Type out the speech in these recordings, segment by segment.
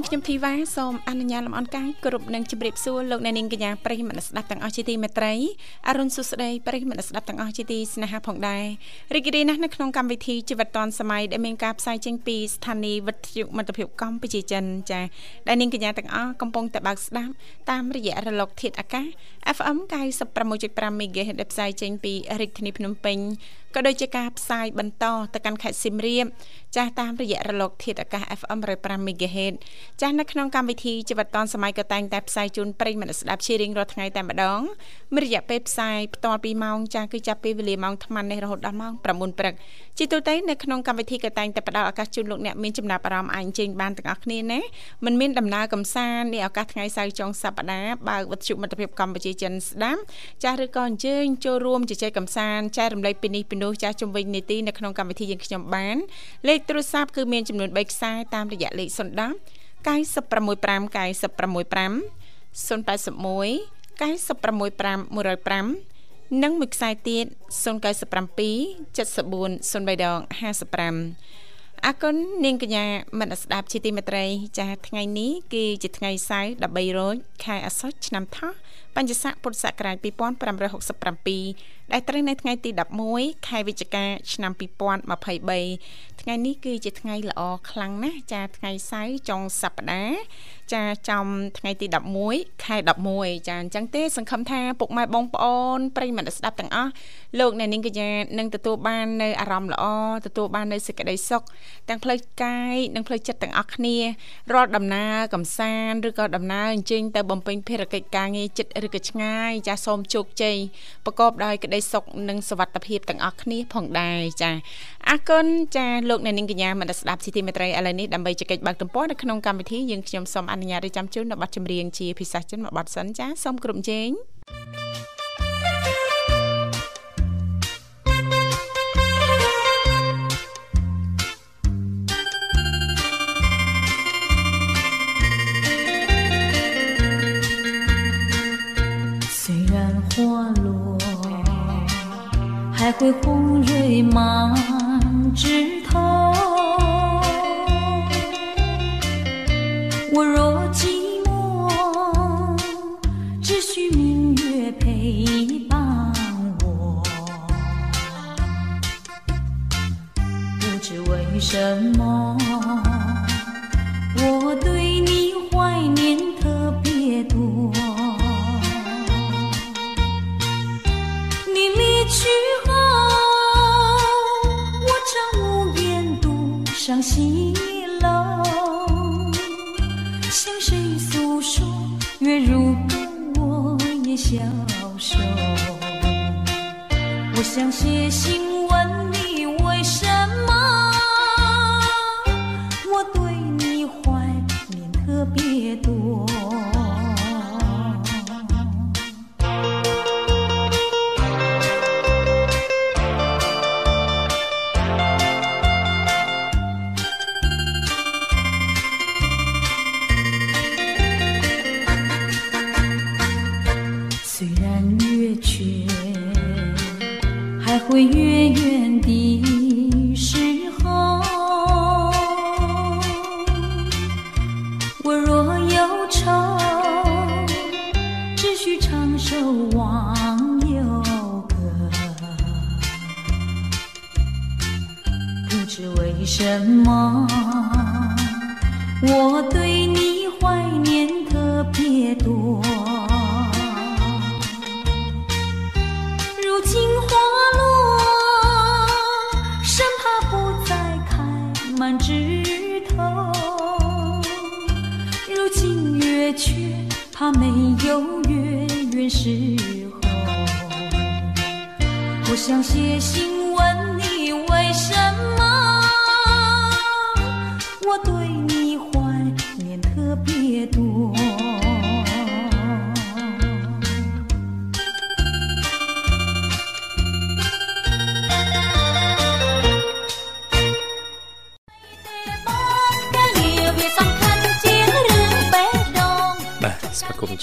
នាងខ្ញុំធីវ៉ាសូមអនុញ្ញាតលំអរកាយគ្រប់នឹងជម្រាបសួរលោកអ្នកនាងកញ្ញាប្រិយមិត្តស្ដាប់ទាំងអស់ជាទីមេត្រីអរុនសុស្ដីប្រិយមិត្តស្ដាប់ទាំងអស់ជាទីស្នេហាផងដែររីករាយណាស់នៅក្នុងកម្មវិធីជីវិតឌွန်សម័យដែលមានការផ្សាយចេញពីស្ថានីយ៍វិទ្យុមិត្តភាពកម្ពុជាចិនចា៎ដែលនាងកញ្ញាទាំងអស់កំពុងតែបើកស្ដាប់តាមរយៈរលកធាតុអាកាស FM 96.5 MHz ដែលផ្សាយចេញពីរាជធានីភ្នំពេញក៏ដូចជាការផ្សាយបន្តទៅកាន់ខេត្តសៀមរាបចាស់តាមរយៈរលកធាតុអាកាស FM 105 MHz ចាស់នៅក្នុងកម្មវិធីជីវិតឌွန်សម័យក៏តែងតែផ្សាយជូនប្រិយមិត្តស្ដាប់ជារៀងរាល់ថ្ងៃតែម្ដងមានរយៈពេលផ្សាយផ្ទាល់2ម៉ោងចាស់គឺចាប់ពីវេលាម៉ោង8:00នេះរហូតដល់ម៉ោង9:00ព្រឹកជាទូទៅនៅក្នុងកម្មវិធីក៏តែងតែផ្ដល់ឱកាសជូនលោកអ្នកមានចំណាប់អារម្មណ៍អាចអញ្ជើញបានទាំងអស់គ្នាណាមិនមានដំណើរកំសាន្តនេះឱកាសថ្ងៃសៅរ៍ចុងសប្ដាហ៍បើកវិទ្យុមិត្តភាពកម្ពុជាចិនស្ដាប់ចាស់ឬក៏អញ្ជើញចូលរួមជជែកកំសាន្តចែករំលែកពីនេះពីនោះចាស់ជំវិញនីតិនៅក្នុងកម្មវិធីយើងខ្ញុំបានលេខទូរស័ព្ទគឺមានចំនួន3ខ្សែតាមរយៈលេខ010 965 965 081 965 105និងមួយខ្សែទៀត097 74 03ដង55អរគុណនាងកញ្ញាមនស្ដាប់ជាទីមេត្រី ចាស់ថ្ងៃនេះគឺជាថ្ងៃសៅរ៍13រោចខែអាសត់ឆ្នាំថោះ បញ្ញស័កពុទ្ធសករាជ2567 ដែលត្រូវនៅថ្ងៃទី11ខែវិច្ឆិកាឆ្នាំ2023ថ្ងៃនេះគឺជាថ្ងៃល្អខ្លាំងណាស់ចាថ្ងៃសៅរ៍ចុងសប្តាហ៍ចាចំថ្ងៃទី11ខែ11ចាអញ្ចឹងទេ សង្ឃឹមថាពុកម៉ែបងប្អូនប្រិយមិត្តស្ដាប់ទាំងអស់លោកអ្នកនាងកញ្ញានឹងទទួលបាននៅអារម្មណ៍ល្អទទួលបាននៅសេចក្តីសុខទាំងផ្លូវកាយនិងផ្លូវចិត្តទាំងអស់គ្នារាល់ដំណើរកំសាន្តឬក៏ដំណើរអញ្ជើញទៅបំពេញភារកិច្ចការងារចិត្តឬក៏ឆ្ងាយចាសូមជោគជ័យប្រកបដោយក្តីសុខនិងសុវត្ថិភាពទាំងអស់គ្នាផងដែរចាអរគុណចាលោកអ្នកនាងកញ្ញាមនស្ដាប់ស៊ីទីមេត្រីឥឡូវនេះដើម្បីជែកបាក់ទំព័រនៅក្នុងកម្មវិធីយើងខ្ញុំសូមអនុញ្ញាតរៀបចំជូននៅប័ណ្ណចម្រៀងជាភាសាចិនមួយប័ណ្ណសិនចាសូមគ្រប់ជេង还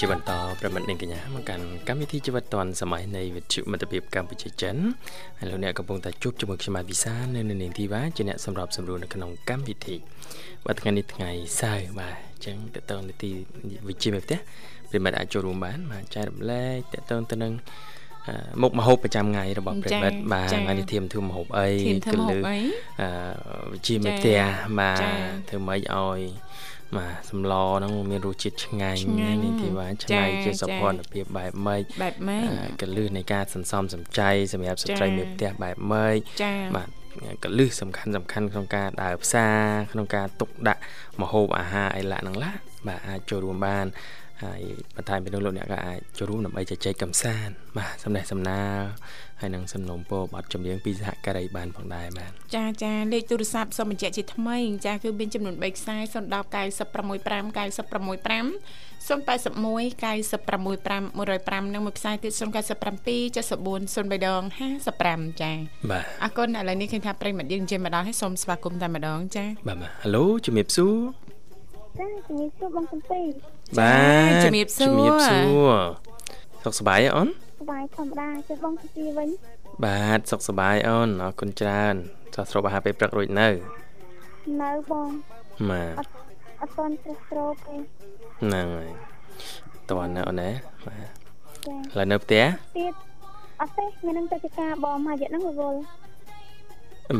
ជាបន្តប្រិមិត្តនិងកញ្ញាមកកាន់កម្មវិធីជីវិតឌွန်សម័យនៃវិទ្យុមិត្តភាពកម្ពុជាចិនហើយលោកអ្នកកំពុងតែជួបជាមួយខ្ញុំបាទវិសានៅនៅនាងធីវ៉ាជាអ្នកសម្របសម្រួលនៅក្នុងកម្មវិធីបាទថ្ងៃនេះថ្ងៃសៅរ៍បាទអញ្ចឹងតើតើនីតិវិជ្ជាមេផ្ទះប្រិមិត្តអាចចូលរួមបានបាទចែករំលែកតើតើទៅនឹងមុខមហូបប្រចាំថ្ងៃរបស់ប្រិមិត្តបាទថ្ងៃនេះធៀមធ្វើមហូបអីគឺលើអឺវិជ្ជាមេផ្ទះបាទធ្វើម៉េចឲ្យ បាទសម្លហ្នឹងមានរសជាតិឆ្ងាញ់នេះទីបាទឆ្ងាញ់ជាសុខភាពបែបម៉េចបែបម៉េចកលឹះនៃការសន្សំសំចៃសម្រាប់ស្ត្រីមេផ្ទះបែបម៉េចបាទកលឹះសំខាន់សំខាន់ក្នុងការដើរផ្សារក្នុងការទុកដាក់ម្ហូបអាហារអីឡាក់ហ្នឹងឡាបាទអាចចូលរួមបាន ហើយបន្ថែមពីនោះលោកអ្នកក៏អាចចូលរួមដើម្បីជជែកកំសាន្តបាទសំណេះសំណាលហើយនឹងសំណុំពរប័ណ្ណចម្រៀងពីសហការីបានផងដែរបាទចាចាលេខទូរស័ព្ទសូមបញ្ជាក់ជាថ្មីចាគឺមានចំនួន3ខ្សែ010 965 965 081 965 105និងមួយខ្សែទៀត097 74 03ដង55ចាបាទអរគុណឥឡូវនេះឃើញថាប្រិមត្តយើងជិះមកដល់ហើយសូមស្វាគមន៍តែម្ដងចាបាទបាទហៅឡូជំរាបសួរចាជំរាបសួរបងសំពី បាទជំរាបសួរជំរាបសួរសុខសប្បាយអូនសប្បាយធម្មតាជិះបងសំពីវិញបាទសុខសប្បាយអូនអរគុណច្រើនចោះស្រូបអាហារពេលព្រឹករួចនៅនៅបងបាទអត់តន់ស្រស់ស្រោបទេហ្នឹងហើយតន់ណាអូនណាបាទឥឡូវនៅផ្ទះទៀតអត់ទេខ្ញុំនឹងទៅចការបងមករយៈហ្នឹងរវល់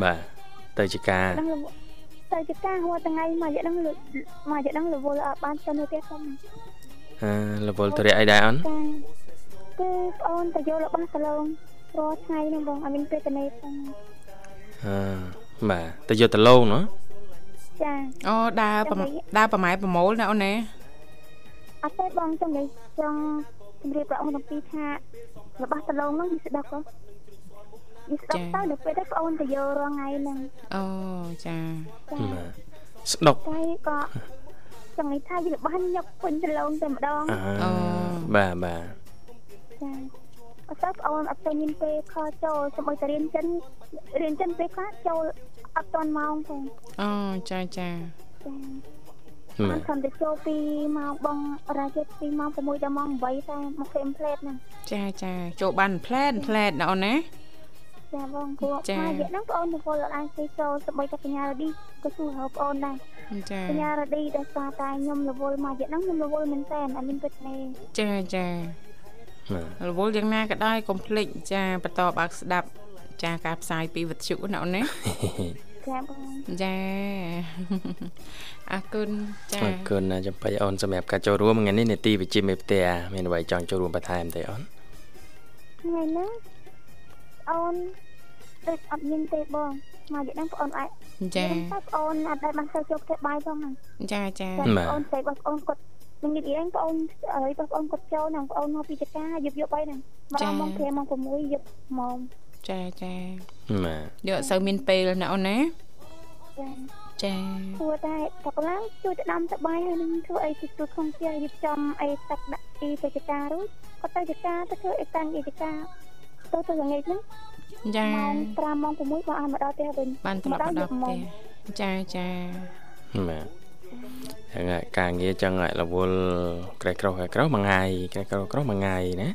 បាទទៅចការ ទៅចការហួរថ្ងៃមករយៈហ្នឹងមករយៈហ្នឹងរវល់អត់បានទៅនៅផ្ទះខ្ញុំអឺរវល់ទៅរៀកអីដែរអូនគឺប្អូនទៅយករបស់សាឡុងរាល់ថ្ងៃហ្នឹងបងអត់មានពេលទៅនេះផងអឺបាទទៅយកដលងណាចាអូដើរដើរប្រម៉ែប្រមូលណាអូនណាអត់ទេបងចង់និយាយចង់ជម្រាបព្រះអង្គទាំងពីរថារបស់ដលងហ្នឹងវាស្ដុកហ៎វា ស្ដុកទៅដល់ពេលទៅប្អូនទៅយករាល់ថ្ងៃហ្នឹងអូចាស្ដុកតែក៏ចង់និយាយថាវារបស់ញឹកពេញដលងតែម្ដងអូបាទបាទចាអត់ទៅប្អូនអត់ទៅមានពេលខលចូលសម្បីតែរៀនចិនរៀនចិនពេលខ្លះចូលអត់តាន់ម៉ោងផងអូចាចាចាអត់ខ្ញុំទៅចូលពីម៉ោងបងរាជពីម៉ោង6ដល់ម៉ោង8តែមកផ្លេមផ្លែតហ្នឹងចាចាចូលបានផ្លែតផ្លែតណាអូនណា ចាបងគួរមកយកហ្នឹងបងអូនទៅពលអាចទៅចូលសម្បីតែកញ្ញារឌីក៏សួរហៅបងអូនដែរចាកញ្ញារឌីដែលស្គាល់តែខ្ញុំរវល់មកយកហ្នឹងខ្ញុំរវល់មែនតើអត់មានពិតទេចាចារវល់យ៉ាងណាក៏ដោយកុំភ្លេចចាបន្តបើកស្ដាប់ចាការផ្សាយពីវិទ្យុណាអូនណាចាបងចាអរគុណចាអរគុណណាចំបៃអូនសម្រាប់ការចូលរួមថ្ងៃនេះនេតិវិជ្ជាមេផ្ទះមានអ្វីចង់ចូលរួមបន្ថែមទេអូនថ្ងៃនេះ អូនដូចអត់មានទេបងមកយដឹងបងអូនអាចចាបងអូនអត់ដែលបានទៅចូលផ្ទះបាយផងចាចាបងអូនតែបងអូនគាត់នឹងនិយាយបងអូនហើយបងអូនគាត់ចូលនឹងបងអូនមកពីចកាយប់យប់អីហ្នឹងមកម៉ោង5ម៉ោង6យប់ម៉ោងចាចាបាទយកអត់សូវមានពេលណាអូនណាចាចាគួរតែតកឡើងជួយទៅដាំទឹកបាយហើយនឹងធ្វើអីទៅធ្វើក្នុងផ្ទះរៀបចំអីទឹកដាក់ពីទៅចការួចគាត់ទៅចកាទៅធ្វើអីតាំងអីចកា ទៅទៅល្ងាចហ្នឹងចាម៉ោង5ម៉ោង6បងឲ្យមកដល់ផ្ទះវិញបានត្រឡប់មកដល់ផ្ទះចាចាបាទចឹងការងារចឹងរវល់ក្រេះក្រោះក្រោះមួយថ្ងៃក្រេះក្រោះក្រោះមួយថ្ងៃណា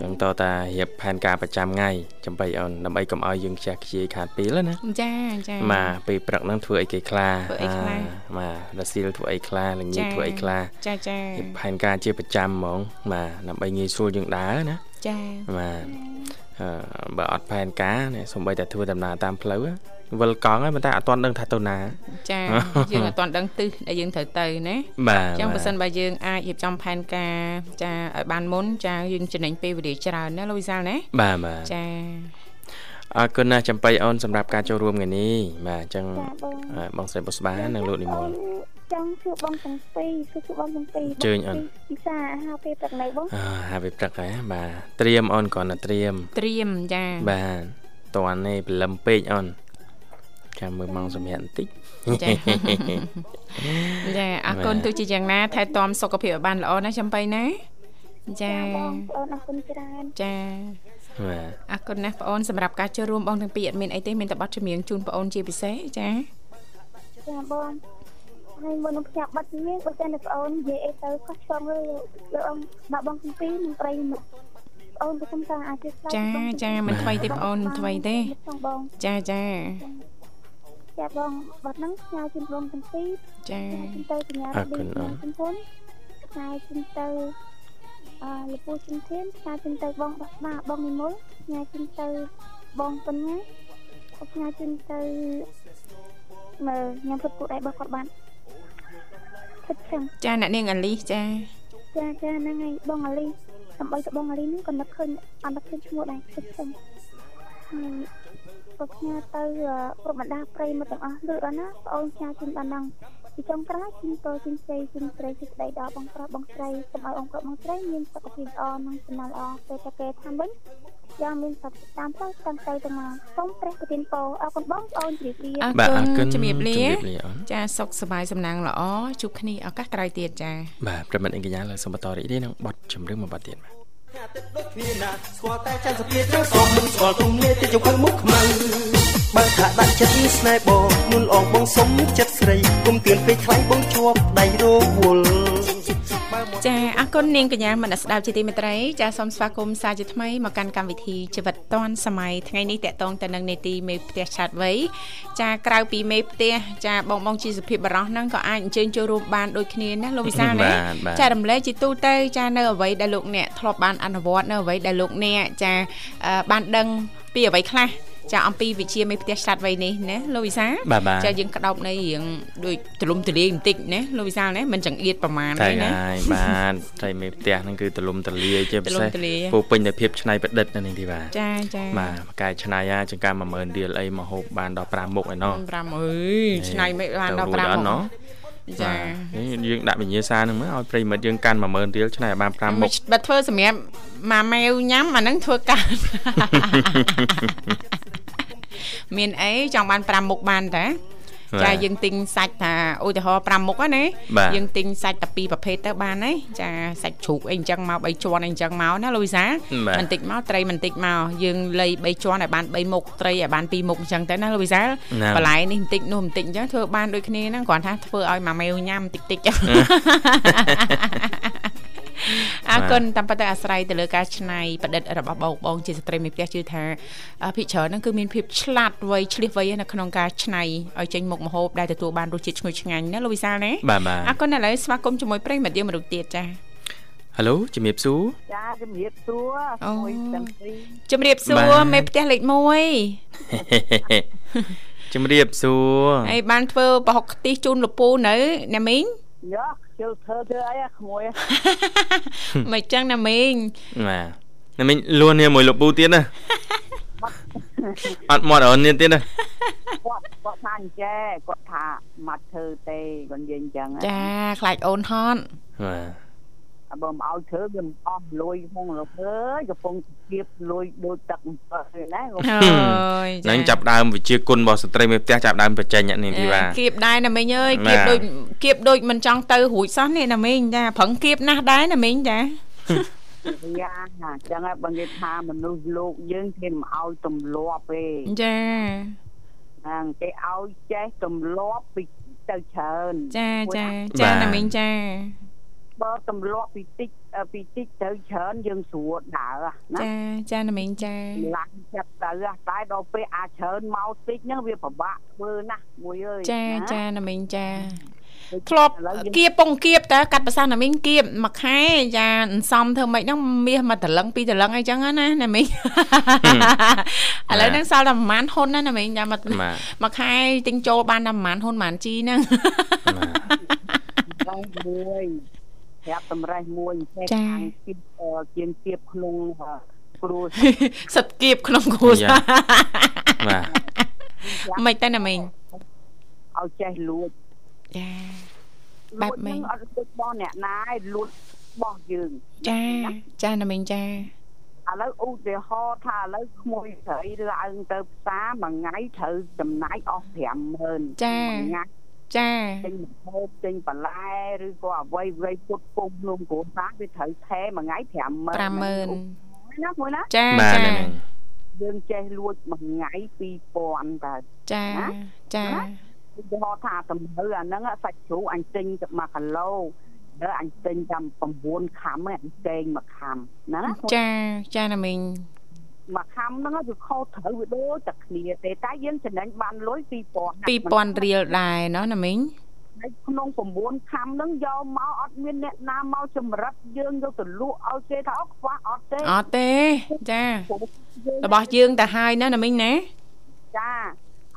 ចឹងតើតារៀបផែនការប្រចាំថ្ងៃចំបៃអូនដើម្បីកុំឲ្យយើងខ្ជះខ្ជាយខាតពេលណាចាចាបាទពេលព្រឹកហ្នឹងធ្វើអីគេខ្លះធ្វើអីខ្លះបាទរសៀលធ្វើអីខ្លះល្ងាចធ្វើអីខ្លះចាចារៀបផែនការជាប្រចាំហ្មងបាទដើម្បីងាយស្រួលយើងដើរណា ចាបាទបើអត់ផែនការសំបីតែធ្វើដំណើរតាមផ្លូវវិលកង់ហើយប៉ុន្តែអត់ទាន់ដឹងថាទៅណា ចាយើងអត់ទាន់ដឹងទិសដែលយើងត្រូវទៅណាបាទអញ្ចឹងបើសិនបើយើងអាចរៀបចំផែនការ ចាឲ្យបានមុនចាយើងចំណេញពេលវេលាច្រើនណាលោកវិសាលណាបាទបាទចា អរគុណណាស់ចំបៃអូនសម្រាប់ការចូលរួមថ្ងៃនេះបាទអញ្ចឹងបងស្រីបុស្បានិងលោកនិមលចង់ជួបបងទាំងពីរជួបបងទាំងពីរជើញអូនពិសាហៅពេលព្រឹកនៅបងអើហៅពេលព្រឹកហ៎បាទត្រៀមអូនគ្រាន់តែត្រៀមត្រៀមចាបាទតន់នេះព្រលឹមពេកអូនចាំមើលម៉ោងសម្រាប់បន្តិចចាចាអរគុណទោះជាយ៉ាងណាថែទាំសុខភាពឲ្យបានល្អណាចំបៃណាចាបងប្អូនអរគុណច្រើនចាបាទ អរគុណណាស់បងអូនសម្រាប់ការចូលរួមបងទាំងពីរអត់មានអីទេមានតែប័ណ្ណចម្រៀងជូនបងអូនជាពិសេសចាចាបងហើយមុននឹងផ្ញើប័ណ្ណនេះបើតែអ្នកប្អូននិយាយអីទៅខុសឆ្គងលើលើអង្គដាក់បងកំពីនឹងប្រិយមិត្តអូនទៅគុំតាអាចឆ្លើយចាចាមិនថ្មីទេបងអូនមិនថ្មីទេបងបងចាចាចាបងបាត់ហ្នឹងផ្ញើជូនបងកំពីចាជូនទៅកញ្ញាអរគុណអូនជូនពុនផ្ញើជូនទៅ អឺលពូជូនធានផ្ញើជូនទៅបងបាក់បាបងនិមលផ្ញើជូនទៅបងបញ្ញាផ្ញើជូនទៅមើលញ៉ាំពុតពុតឯងរបស់គាត់បានគិតចឹងចាអ្នកនាងអាលីសចាចាចាហ្នឹងហើយបងអាលីដើម្បីទៅបងអាលីហ្នឹងក៏នឹកឃើញអត់នឹកឃើញឈ្មោះដែរគិតចឹងហើយក៏ផ្ញើទៅប្រមដាប្រិយមិត្តទាំងអស់លឺដល់ណាបងអូនផ្ញើជូនដល់ហ្នឹង ពីចុងក្រោយជូនតជូនស្រីជូនស្រីជូនស្ដីដល់បងប្រុសបងស្រីសូមឲ្យអង្គប្រុសបងស្រីមានសុខភាពល្អនិងសំណាងល្អពេលតែគេថាវិញយ៉ាងមានសុខតាមផ្លូវតាំងទៅទាំងមកសូមព្រះប្រទានពរអរគុណបងប្អូនជ្រាបលាអរបាទអរគុគុណណជំរាបលាជំរាបលាអូនចាសុខសប្បាយសំណាងល្អជួបគ្នាឱកាសក្រោយទៀតចាបាទប្រិមត្តអង្គកញ្ញាលើសូមបន្តរីករាយនឹងបទចម្រៀងមួយបទទៀតបាទអាទិត្យដូចគ្នាណាស្គាល់តែច័ន្ទសភាទាំងសងមិនស្គាល់ទុំលាទីចង្ខឹងមុខខ្មៅបើថាដាក់ចិត្តស្នេហ៍បងមុនអងបងសុំចិត្ត ស្រីគុំទឿនពេកខ្លាំងបងជាប់ដៃរវល់បើមកចាអរគុណនាងកញ្ញាមនស្ដាប់ជាទីមេត្រីចាសូមស្វាគមន៍សាជាថ្មីមកកាន់កម្មវិធីជីវិតឌွန်សម័យថ្ងៃនេះតកតងទៅនឹងនេតិមេផ្ទះឆាតវ័យចាក្រៅពីមេផ្ទះចាបងបងជាសុភាពបរោះហ្នឹងក៏អាចអញ្ជើញចូលរួមបានដូចគ្នាណាលោកវិសាលណាបាទបាទចារំលែកជាទូទៅចានៅអ្វីដែលលោកអ្នកធ្លាប់បានអនុវត្តនៅអ្វីដែលលោកអ្នកចាអឺបានដឹងពីអ្វីខ្លះ ចាអំពីវិជាមេផ្ទះឆ្លាតវៃនេះណាលោកវិសាលបាទបាទចាយើងក្តោបនៅរៀងដូចទលំទលាយបន្តិចណាលោកវិសាលណាមិនចង្អៀតប្រមាណតែទេណាហើយបាទត្រីមេផ្ទះហ្នឹងគឺទលំទលាយជាពិសេសទលំទលាយពោពេញតែភាពច្នៃប្រឌិតនៅនេះទីបាទចាចាបាទកែច្នៃហ่าចង្កា10000រៀលអីមកហូបបានដល់5មុខឯណោះ5អើយឆ្នៃមិនបានដល់ទៅរួច5ណោះ ចាបាទនេះយើងដាក់វិញ្ញាសាហ្នឹងមើលឲ្យប្រិមិត្តយើងកាន់10000រៀលឆ្នៃឲ្យបាន5មុខបើធ្វើសម្រាប់ម៉ាម៉ែវញ៉ាំអាហ្នឹងធ្វើកានមានអីចង់បាន5មុខបានតាបាទ ចាយើងទិញសាច់ថាឧទាហរណ៍5មុខណាបាទយើងទិញសាច់តែពីរប្រភេទទៅបានហើយចាសាច់ជ្រូកអីអញ្ចឹងមក3ជាន់អីអញ្ចឹងមកណាលូវីសាបាទបន្តិចមកត្រីបន្តិចមកយើងលៃ3ជាន់ឲ្យបាន3មុខត្រីឲ្យបាន2មុខអញ្ចឹងទៅណាលូវីសាហ្នឹងបន្លែនេះបន្តិចនោះបន្តិចអញ្ចឹងធ្វើបានដូចគ្នាហ្នឹងគ្រាន់ថាធ្វើឲ្យម៉ាម៉េវញ៉ាំបន្តិចតិច អរគុណតាមពិតទៅអាស្រ័យទៅលើការច្នៃប្រឌិតរបស់បងបងជាស្ត្រីមេផ្ទះជឿថាអឺភិកច្រើនហ្នឹងគឺមានភាពឆ្លាតវៃឆ្លៀសវៃនៅក្នុងការច្នៃឲ្យចេញមុខម្ហូបដែលទទួលបានរសជាតិឈ្ងុយឆ្ងាញ់ណាលោកវិសាលណាបាទបាទអរគុណឥឡូវស្វាគមន៍ជាមួយប្រិយមិត្តយើងមរុទៀតចាហៅឡូជំរាបសួរចាជំរាបសួរអូមួយទាំងពីរជំរាបសួរបាទមេផ្ទះលេខ1ជំរាបសួរហើយបានធ្វើប្រហុកខ្ទិះជូនលពូនៅណាមីង យោជិលធ្វើធ្វើអីអាក្មួយមិនចឹងណាមីងបាទណាមិញលួននេះមួយលោកពូទៀតណាអត់មាត់អូននេះទៀតណាគាត់គាត់ថាអញ្ចេះគាត់ថាមកធ្វើទេគាត់និយាយអញ្ចឹងចាខ្លាចអូនហត់បាទ បើមិនឲ្យធ្វើវាមិនអស់លុយក្នុងលោកអើយកំពុងគៀបលុយដូចទឹកអំពើណាគាត់អើយហ្នឹងចាប់ដើមវិជាគុណរបស់ស្ត្រីមេផ្ទះចាប់ដើមបញ្ចេញនេះទីបាទគៀបដែរណាមីងអើយបាគៀបទដូចគៀបដូចមិនចង់ទៅរួចសោះនេះណាមីងចាប្រឹងគៀបណាស់ដែរណាមីងចាយ៉ាងណាអញ្ចឹងហើយបើនិយាយថាមនុស្សលោកយើងគេមិនឲ្យទម្លាប់ទេចាហ្នឹងគេឲ្យចេះទម្លាប់ពីទៅច្រើនចាចាបាទចាណាមីងចា បើទម្លាប់ពីតិចអឺពីតិចទៅច្រើនយើងស្រួលដើរណាចាចាណាមីងចាឡើងចិត្តទៅហ่ะតែដល់ពេលអាចច្រើនមកតិចហ្នឹងវាពិបាកធ្វើណាស់មួយអើយចាណាចាណាមីងចាដូចធ្លាប់ឥឡូវយើងគៀបពងគៀបតើកាត់ប្រសាសន៍ណាមីងគៀបមួយខែចាអន្សំធ្វើម៉េចហ្នឹងមាសមកតលឹងពីរតលឹងអីចឹងណាណាមីងឥឡូវហ្នឹងសល់តែប្រហែលហ៊ុនណាណាមីងចាមកបាទមួយខែទិញចូលបានតែប្រហែលហ៊ុនប្រហែលជីហ្នឹងរេះមួយ ប្រាប់តម្រេះមួយចេះចាខាងគៀបអឺជាងគៀបក្នុងអឺគ្រួសិតគៀបក្នុងគ្រួសារបាទមិនទៅណាមីងឲ្យចេះលួចចាលបែួបចម៉េហ្នឹងចអត់លួចរបស់អ្នកណាឯងលួចរបស់យើងចាចាណាមីងចាឥឡូវឧទាហរណ៍ថាឥឡូវក្មួយស្រីឡើងទៅផ្សារមួយថ្ងៃត្រូវចំណាយអស់50000ចាមួយថ្ងៃ ចាទិញម្ហូបទិញបន្លែឬក៏អ្វីអ្វីពុតពុំក្នុងគ្រួសារវាត្រូវថែមួយថ្ងៃ50000 50000ណាមួយណាចាបាទចាណាមិញយើងចេះលួចមួយថ្ងៃ2000តើចាចាលឧទាហរណ៍ថាតម្រូវអាហ្នឹងសាច់ជ្រូកអញទិញទៅ1គីឡូដល់អញទិញចាំ9ខាំឯងអញកេង1ខាំណាចាចាណាមីង មួយខាំហ្នឹងវាខុសត្រូវវាដូចតែគ្នាទេតែយើងចំណេញបានលុយ2000 2000រៀលដែរណោះណាមីងហើយក្នុង9ខាំហ្នឹងយកមកអត់មានអ្នកណាមកចម្រិតយើងយកទៅលក់ឲ្យគេថាអត់ខ្វះអត់ទេអត់ទេចារបស់យើងតែហើយណាណាមីងណាចា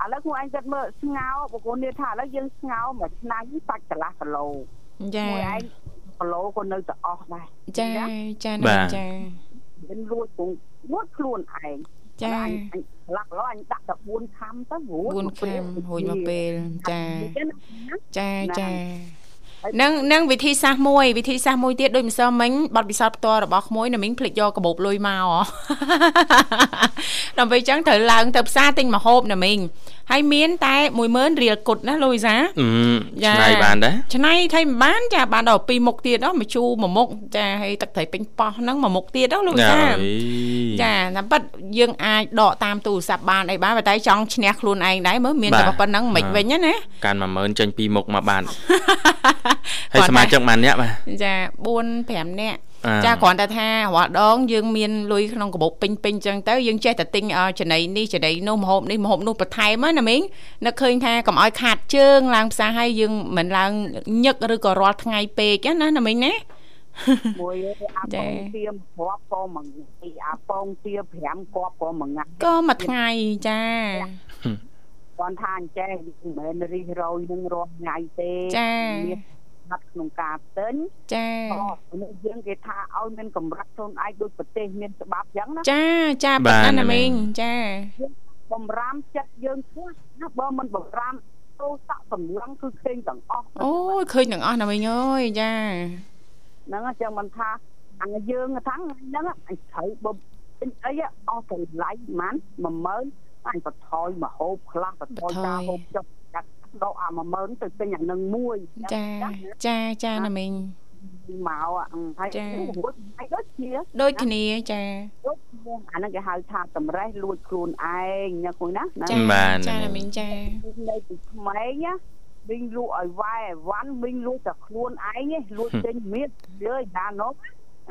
ឥឡូវខ្លួនឯងគិតមើលស្ងោប្រគល់នេះថាឥឡូវយើងស្ងោមួយឆ្នាំសាច់កន្លះគីឡូចាខ្លួនឯងគីឡូក៏នៅតែអស់ដែរចាចាណាចា មានលួចពងលួចខ្លួនឯងចាអញអញកន្លះគីឡូអញដាក់តែ4ខាំទៅរួច4ខាំរួចមកពេលចាចឹងណាចាចាហើយ នឹងនឹងវិធីសាស្ត្រមួយវិធីសាស្ត្រមួយទៀតដូចម្សិលមិញបတ်ពិសោធន៍ផ្ទាល់របស់ក្មួយណាមីងភ្លេចយកកាបូបលុយមកហ៎ដើម្បីអញ្ចឹងត្រូវឡើងទៅផ្សារទិញមកហូបណាមីងហើយមានតែ10000រៀលគុតណាលុយសាអឺចាឆ្នៃបានដែរឆ្នៃថៃមិនបានចាបានដល់ពីរមុខទៀតហ្នឹងមកជូរមួយមុខចាហើយទឹកត្រីពេញប៉ោះហ្នឹងមួយមុខទៀតហ្នឹងលោកសាអើយចាតាមពិតយើងអាចដកតាមទូរស័ព្ទបានអីបានប៉ុន្តែចង់ឈ្នះខ្លួនឯងដែរមើលមានតែប៉ុណ្្នឹងមិនវិញណាណាកាន់10000ចេញពីមុខមកបាន ហើយសមាជិកប៉ុន្មានអ្នកបាទចា4 5នាក់អ่าចាគ្រាន់តែថារាល់ដងយើងមានលុយក្នុងកាបូបពេញពេញចឹងទៅយើងចេះតែទិញអឺចំណីនេះចំណីនោះម្ហូបនេះម្ហូបនោះបន្ថែមណាមីងនឹកឃើញថាកុំឲ្យខាតជើងឡើងផ្សារឲ្យយើងមិនឡើងញឹកឬក៏រាល់ថ្ងៃពេកណាណាមីងណាមួយអាចាពងទៀមគ្រាប់ក៏មួយថ្ងៃអាពងទៀ5គ្រាប់ក៏មួយថ្ងៃក៏មួយថ្ងៃចា គាត់ថាអញ្ចេះមិនមែនរិះរយនឹងរាល់ថ្ងៃទេចាមានហាត់ក្នុងការទិញចាអូនេះយើងគេថាឲ្យមានកម្រិតខ្លួនឯងដូចប្រទេសមានច្បាប់អញ្ចឹងណាចាចាបាប៉ុទណ្ណាណាណាមីមីងងចាបំរាមចិត្តយើងខ្លះណាបើមិនបំរាមទោសៈសម្លឹងគឺឃើញទាំងអស់អូយឃើញទាំងអស់ណាមីងអើយចាហ្នឹងអញ្ចឹងមិនថាអញយើងថាហ្នឹងអញត្រូវបើទិញអីអស់តម្លៃប៉ុន្មាន10000 អញបន្ថយមកហូបខ្លះបន្ថយការហូបចុះកាត់ដកអា10000ទៅទិញអានឹងមួយចាចាចាណាមីងមកហើយចារួចហើយដូចជាដូចគ្នាចាដូចគ្នាអាហ្នឹងគេហៅថាតម្រេះលួចខ្លួនឯងណាគួយណាណាចាបាទចាណាមីណាងមីងចានៅពីក្មេងណាវិញលក់ឲ្យវាយឲ្យវ៉ាន់វិញលក់តែខ្លួនឯងឯងលក់ចេញមៀតយើយ៉ានោះ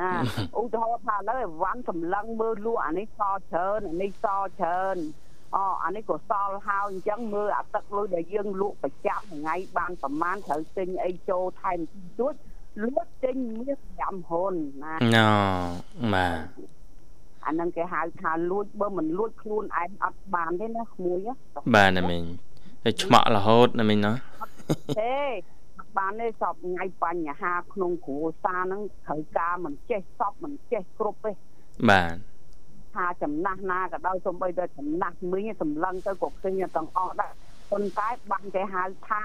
អាឧទាហរណ៍ថាឥឡូវឲ្យវ៉ាន់សម្លឹងមើលលក់អានេះសច្រើនអានេះសច្រើន អូអានេះក៏សល់ហើយអញ្ចឹងមើលអាទឹកលុយដែលយើងលក់ប្រចាំថ្ងៃបានប្រមាណត្រូវទិញអីចូលថែមទួចលក់ចេញមៀត5ហ៊ុនណាណូបាទអាហ្នឹងគេហៅថាលួចបើមិនលួចខ្លួនឯងអត់បានទេណាក្មួយណាបាទណាមីងហើយឆ្មក់រហូតណាមីងណោះទេអត់បានទេសពថ្ងៃបញ្ហាក្នុងគ្រួសារហ្នឹងត្រូវការមិនចេះសពមិនចេះគ្រប់ទេបាទ ថាចំណាស់ណាក៏ដោយសូម្បីតែចំណាស់មីងសម្លឹងទៅក៏ឃើញទាំងអស់ដែរប៉ុន្តែបានគេហៅថា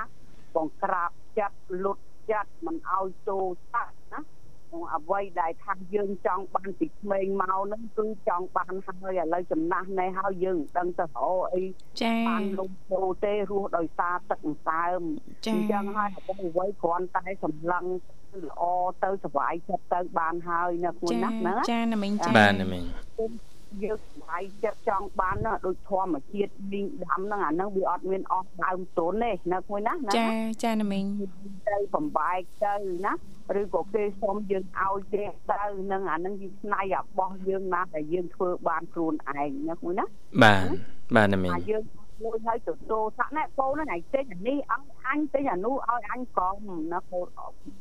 បងក្រាបចិត្តលុតចិត្តមិនឲ្យចូលតាក់ណាក្នុងអ្វីដែលថាយើងចង់បានពីក្មេងមកហ្នឹងគឺចង់បានហើយឥឡូវចំណាស់នេះហើយយើងមិនដឹងទៅរកអីចាបានលំពោទេរស់ដោយសារទឹកអង្សើមចាអញ្ចឹងហើយអ្វីអ្វីគ្រាន់តែសម្លឹងល្អទៅសុវ័យចិត្តទៅបានហើយណាគួយចាណាស់ហ្នឹងចាណាមីងចាបាទណាមីង យើងសុវ័យចិត្តចង់បានណាដូចធម្មជាតិមីងដាំហ្នឹងអាហ្នឹងវាអត់មានអស់ដើមទុនទេណាគួយណាស់ណាចាចាណាមីងទៅបំបែកទៅណាឬក៏គេសុំយើងឲ្យទេទៅនឹងអាហ្នឹងយើងស្នៃរបស់យើងណាដែលយើងធ្វើបានខ្លួនឯងណាគួយណាបាទបាទណាមីងអាយើងលុយឲ្យទៅដូរសាក់ណែកូនហ្នឹងឯងទិញអានេះឲ្យអញទិញអានោះឲ្យអញក្រមណាកូន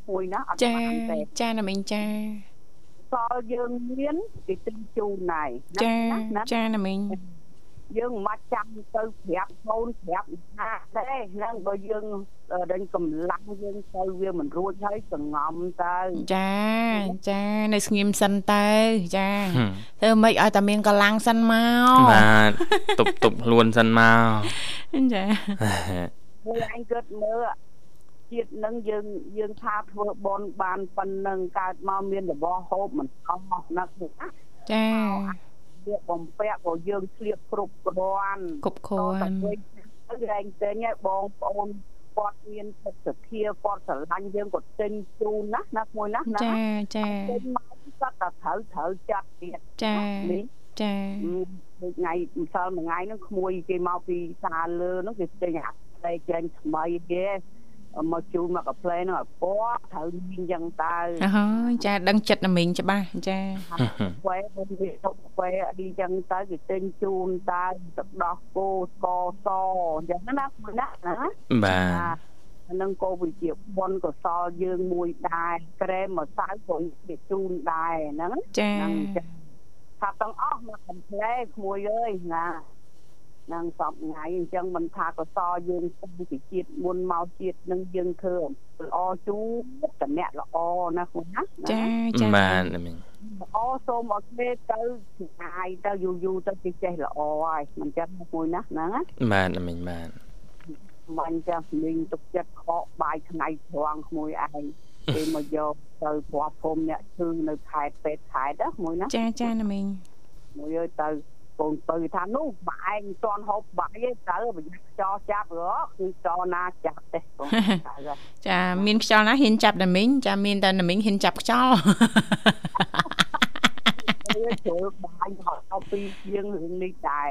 មួយណាអត់ចាបានទេចាណាមីងចា សល់យើងមានគេទិញជូនដែរណាចាណាចាណាមីងយើងមិនចាំទៅប្រាប់កូនប្រាប់ណាទេហ្នឹងបើយើងដេញកម្លាំងយើងទៅវាមិនរួចហើយសងំទៅចាចានៅស្ងៀមសិនទៅចាហឹមធ្វើម៉េចឲ្យតែមានកម្លាំងសិនមកបាទទប់ទប់ខ្លួនសិនមកចាមួយអញគិតមើល ជាតិនឹងយើងយើងថាធ្វើបនបានប៉ុណ្ណឹងកើតមកមានរបស់ហូបមិនអស់ណាស់ណាចាវាបំពាក់ក៏យើងឆ្លៀកគ្រប់គ្រាន់គ្រប់គ្រាន់ទៅរែងទិញឲ្យបងប្អូនគាត់មានចិត្តសទ្ធាគាត់ស្រឡាញ់យើងគាត់ទិញជូនណាណាមួយណាណាចាចាទិញមកគាត់តែត្រូវត្រូវចាត់ទៀតចានេះចាដូចថ្ងៃម្សិលមួយថ្ងៃហ្នឹងក្មួយគេមកពីសាលើហ្នឹងគេទិញអាតែចេញថ្មីទេ មកជូនមកកាផ្លែហ្នឹងឲ្យពណ៌ត្រូវមានចឹងតើអើហើយចាដឹងចិត្តណាមីងច្បាស់ចាវ៉ែមិនវាទុកវ៉ែអីចឹងទៅគេទិញជូនតើទឹកដោះគោស្ករសអញ្ចឹងណាណាណាបាទអានឹងក៏វិជាបនកសលយើងមួយដែរក្រែមម្សៅក៏វាជូនដែរហ្នឹងចាហ្នឹងចឹងថាទាំងអស់មកកំ pl ែក្មួយអើយណា នឹងសពថ្ងៃអញ្ចឹងមិនថាកសលយើងពីជាតិមុនមកជាតិនឹងយើងធ្វើល្អជូរតំណាក់ល្អណាខ្លួនណាចាចាបាទណាមីងល្អសូមឲ្យគេទៅឆ្ងាយទៅយូរយូរទៅគេចេះល្អហើយមិនចឹងមួយណាហ្នឹងណាបាទណាមីងបាទមិនចាស់មីងទុកចិត្តខកបាយថ្ងៃត្រង់ក្មួយឯងគេមកយកទៅព្រោះភូមិអ្នកឈឺនៅខេត្តពេទ្យខេត្តណាមួយណាចាចាណាមីងមួយអើយទៅ កូនពៅថានោះបើឯងមិនទាន់ហូបបាយទេទៅប្រយ័ត្នខ្យល់ចាប់រកគឺខ្យល់ណាចាប់ទេកូនទៅចាមានខ្យល់ណាហ៊ានចាប់ណាមីងចាមានតែណាមីងហ៊ានចាប់ខ្យល់វាចូលបាយហត់ទៅពីជាងរឿងនេះដែរ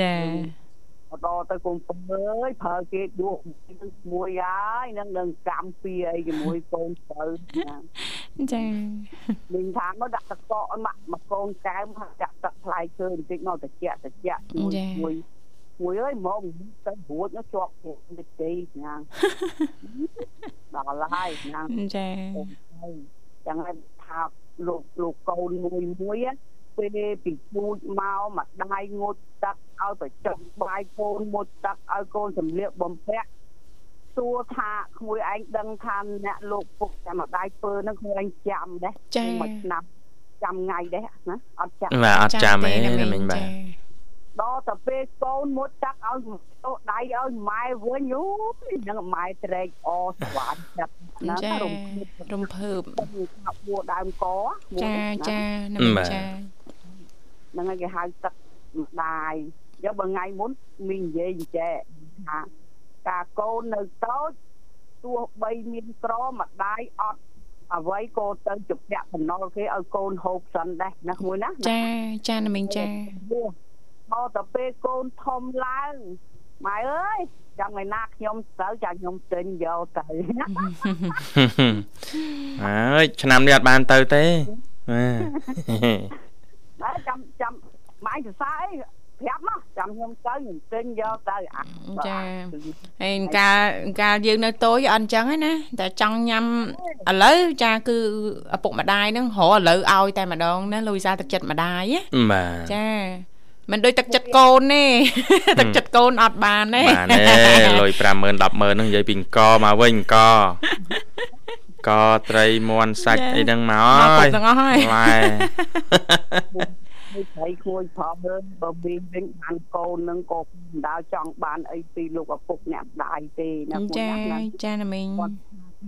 ចាមកដល់ទៅកូនពៅអើយប្រើគេដួសមួយហើយនឹងនឹងកម្មពីអីជាមួយកូនពៅណា ចាមីងថាមកដាក់ទឹកកកឲ្យមកមកកូនកែវមកចាក់ទឹកផ្លែឈើបន្តិចមកតិចតិចមួយមួយមួយអើយមកទៅរួចនោះជាប់គេតិចទីណាដល់ហើយណាចាចឹងហើយថាលោកលោកកូនមួយមួយពេលពីពូជមកម្ដាយងូតទឹកឲ្យប្រចុកបាយកូនមុតទឹកឲ្យកូនសម្លៀកបំពាក់ សួរថាក្មួយឯងដឹងថាអ្នកលោកពុកតែម្ដាយពើហ្នឹងក្មួយឯងចាំដែរមួយឆ្នាំចាំថ្ងៃដែរណាអត់ចាំបាទអត់ចាំទេណាមីងបាទដល់ទៅពេលកូនមុតទឹកឲ្យទៅដៃឲ្យម៉ែវិញអូយហ្នឹងម៉ែត្រេកអស្វាតចិត្តណាចារំរំភើបថាបួដើមកចាចាណាមីងចាហ្នឹងហើយគេហៅទឹកម្ដាយយកបើថ្ងៃមុនមីងនិយាយអញ្ចេះថា ការកូននៅតូចទោះបីមានក្រម្ដាយអត់អ្វីក៏ទៅជពាក់បំណុលគេឲ្យកូនហូបសិនដែរណាមួយណាចាចាណាមីងចាមកទៅពេលកូនធំឡើងម៉ែអើយចាំថ្ងៃណាខ្ញុំទៅចាំខ្ញុំទិញយកទៅអើយឆ្នាំនេះអត់បានទៅទេបាទតែចាំចាំម៉ែសរសើរអី ប្រាប់មកចាំខ្ញុំទៅខ្ញុំទិញយកទៅអាចាហើយកាលកាលយើងនៅតូចអត់អញ្ចឹងណាតែចង់ញ៉ាំឥឡូវចាគឺឪពុកម្ដាយហ្នឹងរកឥឡូវឲ្យតែម្ដងណាលូយសាទឹកចិត្តម្ដាយណាបាទចាមិនដូចទឹកចិត្តកូនទេទឹកចិត្តកូនអត់បានទេបាទទេលុយ50000 100,000ហ្នឹងនិយាយពីអង្គមកវិញអង្គកត្រីមន់សាច់អីហ្នឹងមកមកហើពុកយទាំងអស់ហើយឡែ នេះត្រីគួយផងមើលបើវិញវិញបានកូននឹងក៏មិនដាល់ចង់បានអីពីលោកឪពុកអ្នកម្ដាយទេណាមួយចាណាស់ចាណាមីងគាត់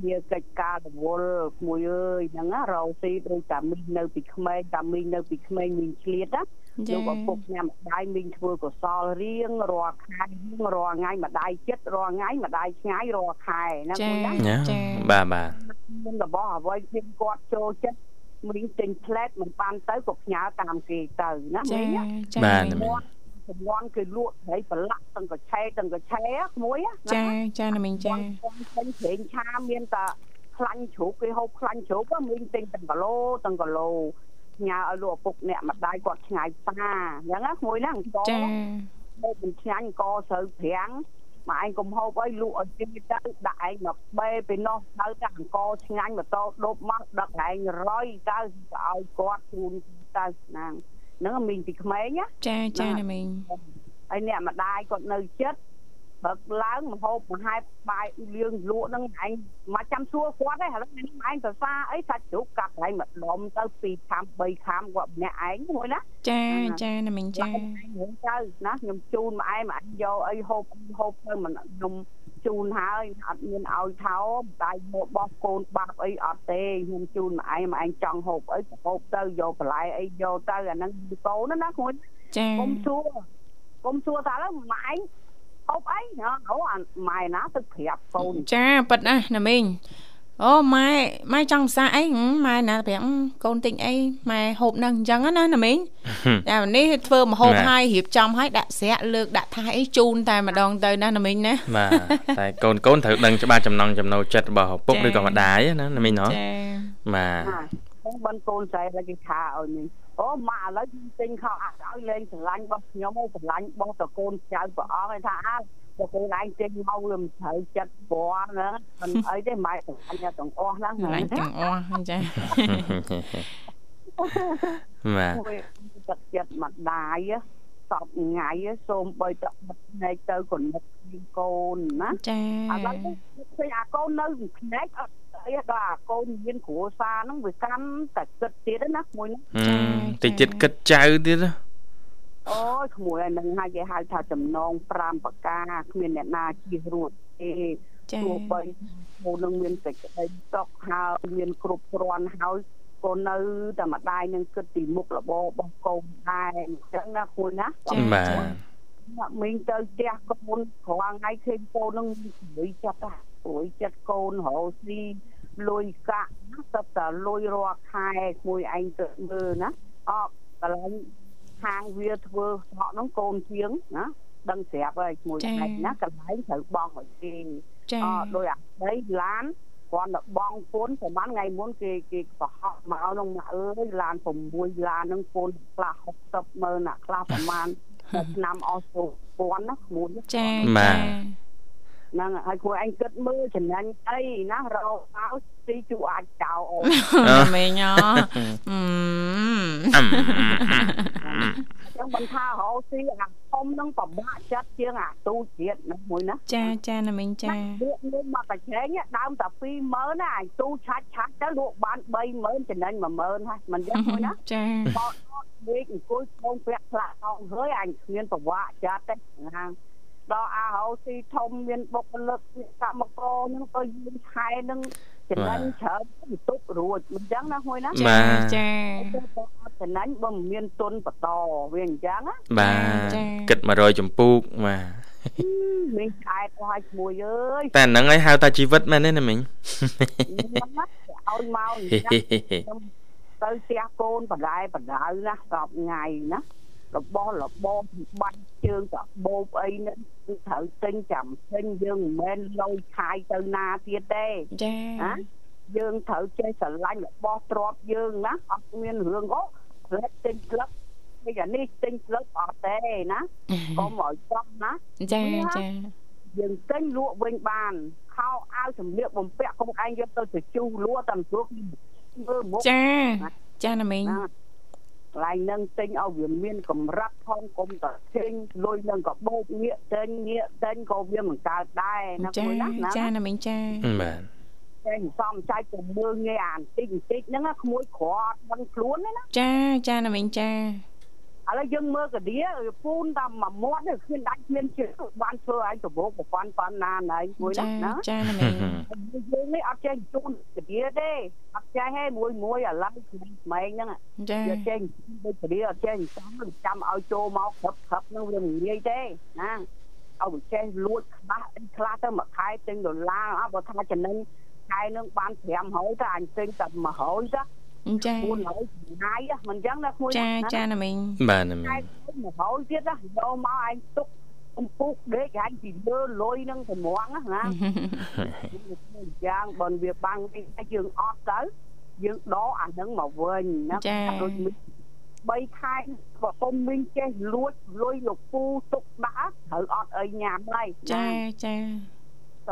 វាកិច្ចការរវល់ក្មួយអើយហ្នឹងណារោស៊ីដូចតាមីងនៅពីក្មេងតាមីងនៅពីក្មេងមីងឆ្លៀតណាចាលោកឪពុកអ្នកម្ដាយមីងធ្វើកុសលរៀងរាល់ខែរៀងរាល់ថ្ងៃម្ដាយចិត្តរាល់ថ្ងៃម្ដាយឆ្ងាយរាល់ខែណាចាមួយណាណាចាបាទបាទមានរបស់អ្វីឃើញគាត់ចូលចិត្ត មីងទិញផ្លែតមិនបានទៅក៏ផ្ញើតាមគេទៅណាចាមីងណាចាបាទណាមីងចំនួនគេលក់ត្រីប្រឡាក់ទាំងកឆេទាំងកឆេក្មួយណាចាចាណាមីងចាពេញប្រេងឆាមានតែខ្លាញ់ជ្រូកគេហូបខ្លាញ់ជ្រូកមីងទិញទាំងគីឡូទាំងគីឡូញ៉ាឲ្យលោកឪពុកអ្នកម្ដាយគាត់ឆ្ងាយផ្សារអញ្ចឹងណាក្មួយណាអង្គចាហូបមិនឆ្ងាញ់អង្គស្រូវប្រាំង មកឯងកុំហូបអីលក់ឲ្យជិះទៅដាក់ឯងមកបេពីនោះទៅតែអង្គឆ្ងាញ់ម៉ូតូដប់មកដឹកឯងរយទៅឲ្យគាត់ជូនទៅណាហ្នឹងមីងពីក្មេងណាចាចាណាមីងហើយអ្នកម្ដាយគាត់នៅចិត្ត ព្រឹកឡើងមហូបមហែបបាយលៀងលក់ហ្នឹងឯងមកចាំសួរគាត់ទេឥឡូវនេះឯងសរសើរអីសាច់ជ្រូកកាត់ហើយម្ដុំទៅ2ខាំ3ខាំគាត់ម្នាក់ឯងមួយណាចាចាណាមីងចាឡើងឯងទៅណាខ្ញុំជូនមកឯងមកឯងយកអីហូបហូបទៅមិនខ្ញុំជូនហើយអត់មានឲ្យថោម្ដាយមកបោះកូនបាបអីអត់ទេខ្ញុំជូនមកឯងមកឯងចង់ហូបអីក៏ហូបទៅយកបន្លែអីយកទៅអាហ្នឹងកូនណាគ្រូចាកុំសួរកុំសួរថាឡើយម៉ែឯង ហូបអីហ៎អូអាម៉ែណាទៅប្រាប់កូនចាប៉ិតណាណាមីងអូម៉ែម៉ែចង់សាអីម៉ែណាប្រាប់កូនទិញអីម៉ែហូបនឹងអញ្ចឹងណាណាមីងតែនេះធ្វើមហូបឲ្យរៀបចំឲ្យដាក់ស្រាក់លើកដាក់ថាអីជូនតែម្ដងទៅណាណាមីងណាបាទតែកូនកូនត្រូវដឹងច្បាស់ចំណង់ចំណូលចិត្តរបស់ឪពុកឬក៏ម្ដាយណាណាមីងណោះចាបាទ ខ្ញុំបានកូនស្រីឲ្យគេថាឲ្យនេះអូម៉ាឥឡូវខ្ញុំទិញខោអាឲ្យលេងស្រឡាញ់របស់ខ្ញុំអូស្រឡាញ់របស់តកូនចៅព្រះអង្គឯថាអើបើកូនឯងចេញមកវាមិនត្រូវចិត្តព្រោះហ្នឹងមិនអីទេម៉ែស្រឡាញ់ទាំងអស់ហ្នឹងស្រឡាញ់ទាំងអស់ចាបាទទឹកចិត្តម្ដាយ សពថ្ងៃសូមបីតបិទភ្នែកទៅកនិតកូនណាចាឥឡូវឃើញអាកូននៅភ្នែកអត់អីដល់អាកូនមានគ្រួសារហ្នឹងវាកាន់តែគិតទៀតណាមួយហ្នឹងតិចទៀតគិតចៅទៀតណាអូយក្មួយហ្នឹងហើយគេហៅថាចំណង5ប្រការគ្មានអ្នកណាជៀសរួចទេទោះបីគូនឹងមានសេចក្តីសុខហើយមានគ្រប់គ្រាន់ហើយ កូននៅតែម្ដាយនឹងគិតពីមុខរបររបស់កូនដែរអញ្ចឹងណាគួយណាបាទមីងទៅផ្ទះកូនក្រងថ្ងៃឃើញកូននឹងលុយចិត្តហ่ะព្រួយចិត្តកូនរោស៊ីលុយកាក់ណាសឹកតែលុយរាល់ខែមួយឯងទៅមើលណាអកកន្លែងខាងវាធ្វើហក់ហ្នឹងកូនជាងណាដឹងស្រាប់ហើយមួយឯងណាកន្លែងត្រូវបងឲ្យគេអដោយអាដីឡាន គ្រាន់តែបងពុនប្រហែលថ្ងៃមុនគេគេប្រហោះមកក្នុងមកអើយឡាន6ឡានហ្នឹងពុនខ្លះ60ម៉ឺនអាខ្លះប្រហែលឆ្នាំអស់ទៅពាន់ណាក្មួយចាបាទ ហ្នឹងហើយគួរឯងគិតមើលចំណេញអីណារកមកទីជួអាចចោលអូមេញ៉ាចឹងមិនថារកស៊ីអាធំនឹងពិបាកចិត្តជាងអាទូជាតិណាមួយណាចាចាណាមីងចាលក់លក់មកកាឆេងដើមតែ20000ណាអាទូឆាច់ឆាច់ទៅលក់បាន30000ចំណេញ10000ហើយមិនយ៉ាងមួយណាចាបោកលេខអង្គុយក្នុងពាក់ផ្លាក់អស់ហើយអញគ្មានប្រវាក់ចិត្តទេណា ដល់អាហៅស៊ីធំមានបុគ្គលិកកម្មករនឹងក៏យឺនខែនឹងចំណេញច្រើនបន្ទប់រួចអញ្ចឹងណាហួយណាចាចាចំណេញបើមិនមានទុនបន្តវាអញ្ចឹងណាបាទគិត100ចម្ពោះបាទមីងខែទៅឲ្យឈ្មោះអើយតែហ្នឹងឲ្យហៅថាជីវិតមែនទេណាមីងឲ្យមកអញ្ចឹងទៅផ្ទះកូនបដាយបដៅណាសពថ្ងៃណា របស់របរបាច់ជើងកាបោបអីនេះគឺត្រូវទិញចាំទិញយើងមិនមែនលុយខាយទៅណាទៀតទេចាណាយើងត្រូវចេះស្រឡាញ់របស់ទ្របយើងណាអត់មានរឿងអូផ្លែទិញក្លឹបនេះអានេះទិញក្លឹបអត់ទេណាកុំឲ្យចំណាចាចាយើងទិញលក់វិញបានខោអាវសម្លៀកបំពាក់កុំឯងយកទៅទៅជូរលក់តែព្រោះមើលមុខចាចាណាមីង កន្លែងនឹងទិញឲ្យវាមានកម្រិតផងកុំតែទិញលុយនឹងក៏បោកងាកទិញងាកទិញក៏វាមិនកើតដែរណាមួយណាចាណាមីងចាបាទចេញសំចៃទៅមើលងាយអាបន្តិចបន្តិចហ្នឹងក្មួយក្រអត់ដឹងខ្លួនទេណាចាចាណាមីងចា ឥឡូវយើងមើលកាឌៀពូនតាមមួយមាត់គ្មានដាច់គ្មានជើងបានធ្វើឲ្យប្រពោកប្រព័ន្ធប៉ុណ្ណាណៃមួយណាណាចាណាមីយើងនេះអត់ចេះជូនកាឌៀទេអត់ចេះទេមួយមួយឥឡូវក្មេងហ្នឹងចាយកចេះដូចកាឌៀអត់ចេះចាំចាំឲ្យចូលមកក្រឹបក្រឹបហ្នឹងវាមិនងាយទេណាឲ្យវាចេះលួចខ្លះខ្លះទៅមួយខែទិញដុល្លារអត់បើថាចំណេញខែនឹងបាន500ទៅអញទិញតែ100ទៅ ចា400ចំណាយមិនអញ្ចឹងណាគួយចាចាណាមីងបាទណាមីង100ទៀតណាយកមកឯងទុកអំពុកដេកអញពីលើលុយនឹងប្រមងណាយ៉ាងបើវាបាំងទីយើងអត់ទៅយើងដកអានឹងមកវិញណាដូច3ខែបើពុំវិញចេះលួចលុយលោកពូទុកដាក់ត្រូវអត់អីញ៉ាំហើយចាចា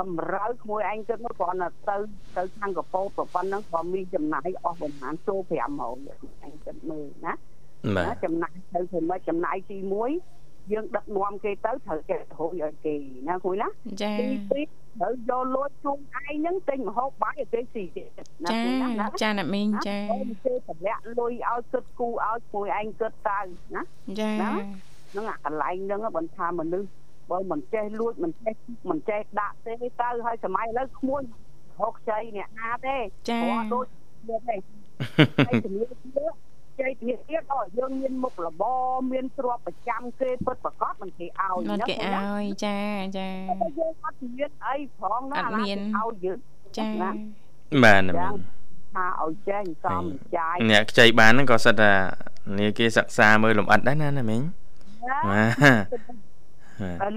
សម្រូវក្មួយឯងគិតមកគ្រាន់តែទៅទៅខាងកពោប្រប៉ុណ្ណឹងក៏មានចំណាយអស់ប្រហែលចូល500ឯងគិតមើលណាណាចំណាយទៅធ្វើម៉េចចំណាយទី1យើងដឹកនាំគេទៅត្រូវចេះហូបឲ្យគេណាគួយណាចាទី2ត្រូវយកលួចជុំឯងហ្នឹងទិញម្ហូបបាយឲ្យគេស៊ីទៀតណាគួយណាចាអ្នកមីងចាគេតម្លាក់លុយឲ្យគិតគូឲ្យគួយឯងគិតទៅណាចាហ្នឹងអាកន្លែងហ្នឹងបើថាមនុស្ស បើមិនចេះលួចមិនចេះមិនចេះដាក់ទេទៅហើយសម័យឥឡូវក្មួយរកចៃអ្នកណាទេចាដូចទៀតទេហើយជំនាញទៀតចៃទៀតទៀតអូយើងមានមុខរបរមានទ្រព្យប្រចាំគេពិតប្រកបមិនគេឲ្យមិនគេឲ្យចាចាយើងអត់មានអីផងណាអត់មានឲ្យយើងចាបាទណាមីចឹងងថាឲ្យចេញសំចាយអ្នកខ្ចីបានហ្នឹងក៏សិតថានេះគេសិក្សាមើលលំអិតដែរណាណាមីងបាទតែ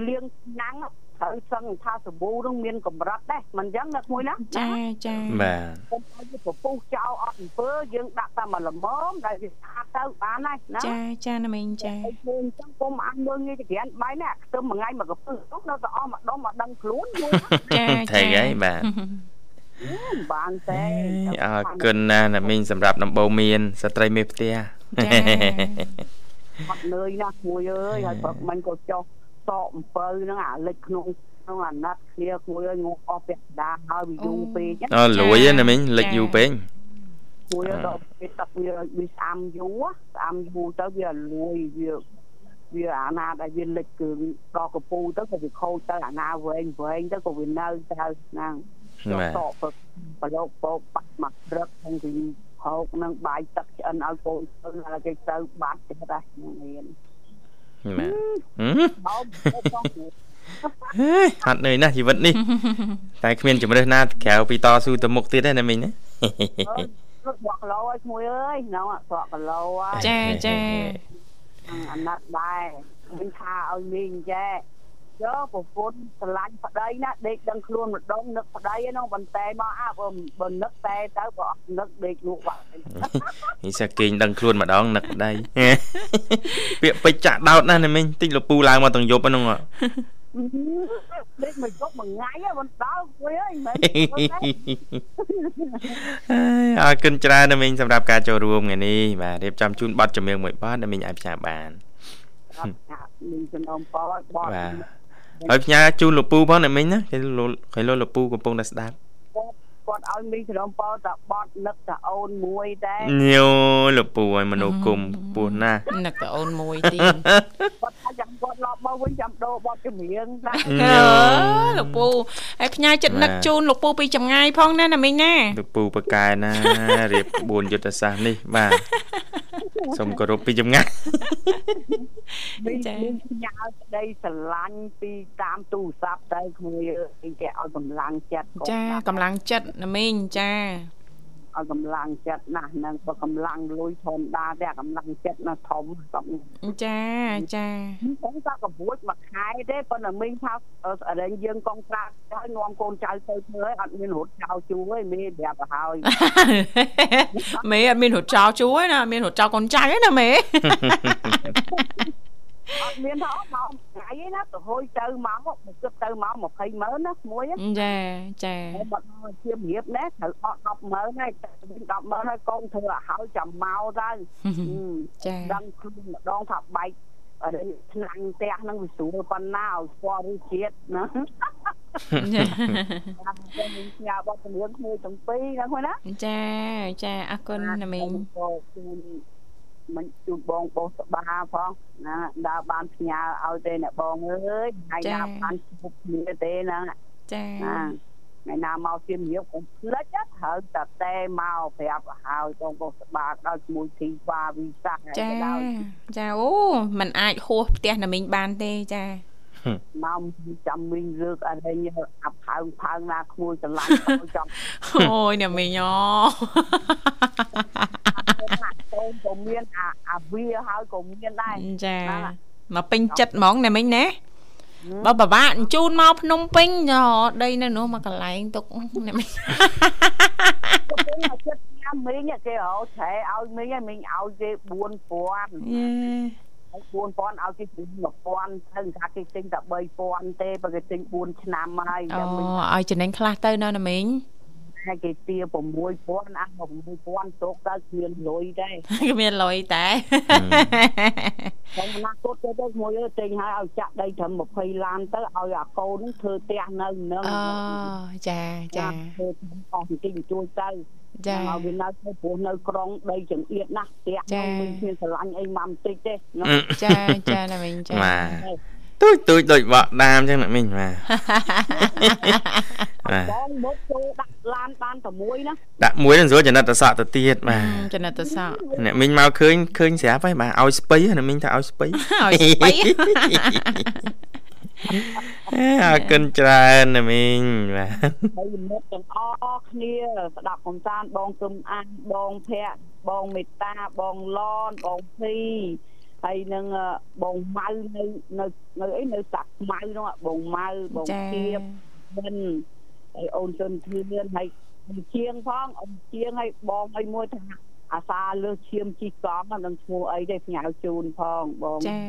លៀងឆ្នាំងត្រូវសឹងថាសាប៊ូនឹងមានកម្រិតដែរមិនចឹងណាមួយណាចាចាបាទកុំឲ្យវាពពុះចោលអត់អំពើយើងដាក់តែមួយល្មមដែលវាស្អាតទៅបានហើយណាចាចាណាមីងចាហើយឃើញចឹងកុំអានមើលងាយទៅក្រានបាយណាខ្ទឹមមួយថ្ងៃមកកពឹសនោះនៅតែអស់មួយដុំមកដឹងខ្លួនមួយណាចាថៃហើយបាទបានទេអរគុណណាស់ណាមីងសម្រាប់ដំបូងមានស្ត្រីមេផ្ទះចាអត់នឿយណាស់មួយអើយហើយព្រឹកមិញក៏ចុះ សក់អំពៅហ្នឹងអាលិចក្នុងក្នុងអាណត្តិគ្នាមួយអើយងក់អស់ពាក់ដាហើយវាយូរពេកណាអូលួយណាមីងលិចយូរពេកមួយដល់ពេលទឹកវាវាស្អាំយូរស្អាំយូរទៅវាលួយវាវាអាណាដែលវាលិចគឺដល់កពូទៅក៏វាខូចទៅអាណាវែងវែងទៅក៏វានៅទៅហ្នឹងបាទតបប្រឡូកពោបាត់មកព្រឹកហ្នឹងគឺហោកនឹងបាយទឹកឆ្អិនឲ្យកូនទៅហើយគេទៅបាត់ទេដែរហ្នឹងមាន បាទហឹមអោបបងហេហត់នឿយណាស់ជីវិតនេះតែគ្មានជំរើសណាក្រៅពីតស៊ូទៅមុខទៀតទេណាមីងណារត់បកគីឡូឲ្យឈ្មោះអើយហ្នឹងអត់បកគីឡូហើយចាចាអាណត្តិដែរមិនថាឲ្យមីងចេះ យកប្រពន្ធស្រឡាញ់ប្តីណាដេកដឹងខ្លួនម្ដងនឹកប្តីហ្នឹងបន្តែមកអាបើបើនឹកតែទៅក៏អត់នឹកដេកលក់បាត់នេះសាគេងដឹងខ្លួនម្ដងនឹកប្តីពាក្យពេចន៍ចាក់ដោតណាស់ណាមីងតិចលពូឡើងមកទាំងយប់ហ្នឹងហ៎ដេកមកយប់មួយថ្ងៃហ្នឹងមិនដល់គួយអើយមិនហើយអរគុណច្រើនណាមីងសម្រាប់ការចូលរួមថ្ងៃនេះបាទរៀបចំជូនប័ណ្ណចម្រៀងមួយប័ណ្ណណាមីងអាចផ្សាយបានមីងចំណោមប៉បតបាទ ហើយផ្ញើជូនលពូផងណាមីងណាគេលោកគេលោកលពូកំពុងតែស្ដាប់ គាត់ឲ្យមីងចំណោមប៉តបត់នឹកតាអូនមួយតែញោលពូឲ្យមនុស្សគុំពោះណាស់នឹកតអូនមួយទៀតគាត់ថាចាំគាត់ឡប់មកវិញចាំដូរបត់ចម្រៀងតែអឺលោកពូហើយផ្ញើចិត្តនឹកជូនលោកពូពីចម្ងាយផងណាណាមីងណាលពូបកែណារៀបក្បួនយុទ្ធសាស្ត្រនេះបាទសូមគោរពពីចម្ងាយមីងមីងផ្ញើក្តីស្រឡាញ់ពីតាមទូរស័ព្ទទៅក្មួយអើយគេឲ្យកម្លាំងចិត្តគាត់ចាណាស់កម្លាំងចិត្តណាមីងចាឲ្យកម្លាំងចិត្តណាស់ហ្នឹងបើកម្លាំងលុយធម្មតាតែកម្លាំងចិត្តណាស់ធំសំចាចាខ្ញុំថាកបួចមួយខែទេប៉ុន្តែមីងថាអរែងយើងកងត្រាហើយនាំកូនចៅទៅធ្វើឲ្យអត់មានរត់ចោលជួទេមីប្រាប់ទៅហើយមេអត់មានរត់ចោលជួយណាអត់មានរត់ចោលកូនចៅទេណាមេ អត់មានថាមកថ្ងៃឯណាទៅហួយទៅមកមកគិតទៅមក20ម៉ឺនណាមួយចាចាហើយបាត់មកជារៀបណែត្រូវអត់10ម៉ឺនហើយ10ម៉ឺនហើយកូនធ្វើឲ្យហើយចាំមកទៅចាដឹងខ្លួនម្ដងថាបែកអរិញឆ្នាំងផ្ទះហ្នឹងវាស្រួលប៉ុណ្ណាឲ្យស្គាល់រសជាតិណាខ្ញុំញ៉ាំបត់ជំនឿក្មួយទាំងពីរហ្នឹងហ្នឹងណាចាចាអរគុណណាមីងក៏ជូន មិនជូនបងបោះសបាផងណាដើរបានផ្ញើឲ្យទេអ្នកបងអើយថ្ងៃណាបានជួបគ្នាទេណាចាណាថ្ងៃណាមកជិមរៀបកុំភ្លេចណាត្រូវតែតែមកប្រាប់ឲ្យហើយបងបោះសបាដល់ជាមួយធីវ៉ាវីសាចាចាអូมันអាចហួសផ្ទះណាមីងបានទេចាមកចាំមីងលើកអរិញអាផើងផើងណាក្មួយច្រឡាញ់ទៅចាំអូយណាមីងអូ កូនក៏មានអាអាវាហើយក៏មានដែរចាមកពេញចិត្តហ្មងណាមីងណាបើបបាក់អញ្ជូនមកភ្នំពេញយោដីនៅនោះមកកន្លែងទុកណាមីងគេមកចិត្តញ៉ាំមីងគេរោឆែឲ្យមីងឲ្យមីងឲ្យគេ4000យេហើយ4000ឲ្យគេទិញ1000ទៅថាគេទិញតែ3000ទេបើគេទិញ4ឆ្នាំហើយអូចាំមីងឲ្យចំណេញខ្លះទៅណាណាមីង ហើយគេទា6000អា6000ទុកទៅគ្មានលុយទេគ្មានលុយតែខ្ញុំអនាគតទៅទៅមួយអើយទិញឲ្យឲ្យចាក់ដីត្រឹម20ឡានទៅឲ្យអាកូននឹងធ្វើផ្ទះនៅនឹងអូចាចាធ្វើអស់បន្តិចបន្តួចទៅចាមកវានៅទៅព្រោះនៅក្រុងដីចង្អៀតណាស់ផ្ទះចានោះមិនមានស្រឡាញ់អីមកបន្តិចទេណាចាចាណាមីងចាបាទ ទូចទូចដូចបក់ដាមអញ្ចឹងណាមីងបាទបាទបងមកចូលដាក់ឡានបានតែមួយណាដាក់មួយនឹងស្រួលចំណិតតសក់ទៅទៀតបាទចំណិតទៅសក់អ្នកមីងមកឃើញឃើញស្រាប់ហើយបាទឲ្យស្ពៃណាមីងថាឲ្យស្ពៃឲ្យស្បៃអរគុណច្រើនណាមីងបាទហើយមិត្តទាំងអស់គ្នាស្ដាប់កំសាន្តបងគឹមអានបងភ័ក្របងមេត្តាបងឡនបងភី ហើយនឹងអឺបងម៉ៅនៅនៅនៅអីនៅសាក់ម៉ៅនោះបងម៉ៅបងចាធៀបមិនហើយអូនជន់ធឿនហើយជាងផងអូនជាងហើយបងឲ្យមួយថាអាសាលើសឈាមជីកង់ហ្នឹងនឹងឈ្មោះអីទេផ្ញើជូនផងបងចា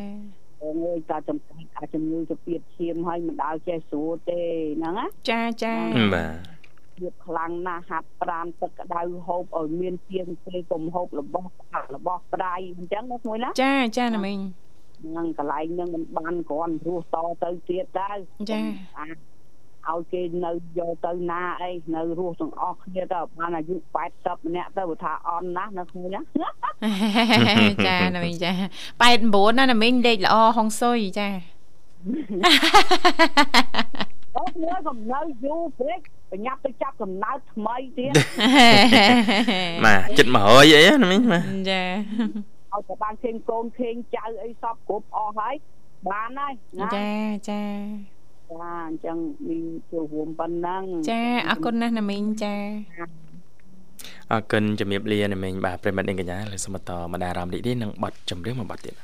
បងអើយតាចំកាច់អាចជំងឺទៅពៀតឈាមហើយមិនដាល់ចេះស្រួលទេហ្នឹងណាចាចាបាទ ទៀតខ្លាំងណាស់ហាត់ប្រានទឹកក្តៅហូបឲ្យមានជាងពេលកុំហូបរបស់ផ្អាប់របស់ប្រៃអញ្ចឹងណាមួយណាចាចាណាមីងហ្នឹងកន្លែងហ្នឹងមិនបានគ្រាន់រស់តទៅទៀតទៅចាអាចឲ្យគេនៅយកទៅណាអីនៅរស់ទាំងអស់គ្នាទៅបានអាយុ80ម្នាក់ទៅបើថាអន់ណាស់នៅគ្នាណាចាណាមីងចា89ណាណាមីងលេខល្អហុងស៊ុយចា អូគ្នាកំណៅយូរពេកប្រញាប់ទៅចាប់កំណើតថ្មីទៀតបាទចិត្ត100អីណាមីងបាទចាឲ្យតែបានឃើញកូនឃើញចៅអីសពគ្រប់អស់ហើយបានហើយណាចាចាចាអញ្ចឹងមីងចូលរួមប៉ុណ្ណឹងចាអរគុណណាស់ណាមីងចាអរគុណជំរាបលាណាមីងបាទប្រិមត្តនាងកញ្ញាលើសមតមកដារ៉ាមរីករាយនឹងបတ်ចម្រៀងមួយបတ်ទៀត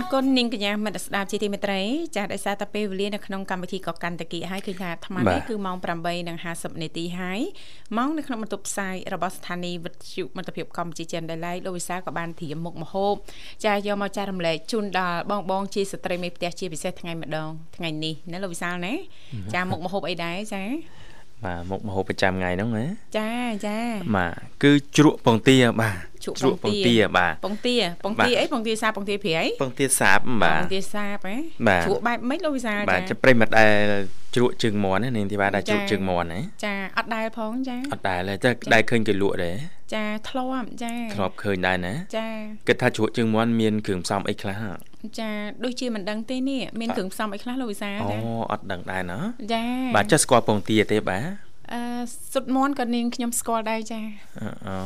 អរគុណនាងកញ្ញាមិត្តស្ដាប់ជាទីមេត្រីចាដោយសារតែពេលវេលានៅក្នុងកម្មវិធីក៏កាន់តែគីហើយឃើញថាអាត្មានេះគឺម៉ោង8:50នាទីហើយម៉ោងនៅក្នុងបន្ទប់ផ្សាយរបស់ស្ថានីយ៍វិទ្យុមិត្តភាពកម្ពុជាចិនដែលឡៃលោកវិសាលក៏បានត្រៀមមុខម្ហូបចាយកមកចែករំលែកជូនដល់បងបងជាស្ត្រីមេផ្ទះជាពិសេសថ្ងៃម្ដងថ្ងៃនេះណាលោកវិសាលណាចាមុខម្ហូបអីដែរចា បាទមុខម្ហូបប្រចាំថ្ងៃហ្នឹងណាចាចាបាទគឺជ្រក់ពងទាបាទជ្រក់ពងទាបាទពងទាពងទាអីពងទាសាពងទាព្រៃពងទាសាបបាទពងទាសាបហ៎បាទជ្រក់បែបម៉េចលោកវិសាលបាទចាជាប្រិមត្តដែលជ្រក់ជើងមាន់ណានាងធីវ៉ាដែលជ្រក់ចាជើងមាន់ណាចាអត់ដែលផងចាអត់ដែលទេតែដែលឃើញគេលក់ដែរចាធ្លាប់ចាធ្លាប់ឃើញដែរណាចាគិតថាជ្រក់ជើងមាន់មានគ្រឿងផ្សំអីខ្លះហ៎ ចាដូចជាមិនដឹងទេនេះមានគ្រឿងផ្សំអីខ្លះលោកវិសាអូចាអត់ដឹងដែរណាចាបាទចេះស្គាល់ពងទាទេបាទអឺសុតមន់ក៏នាងខ្ញុំស្គាល់ដែរចាអូ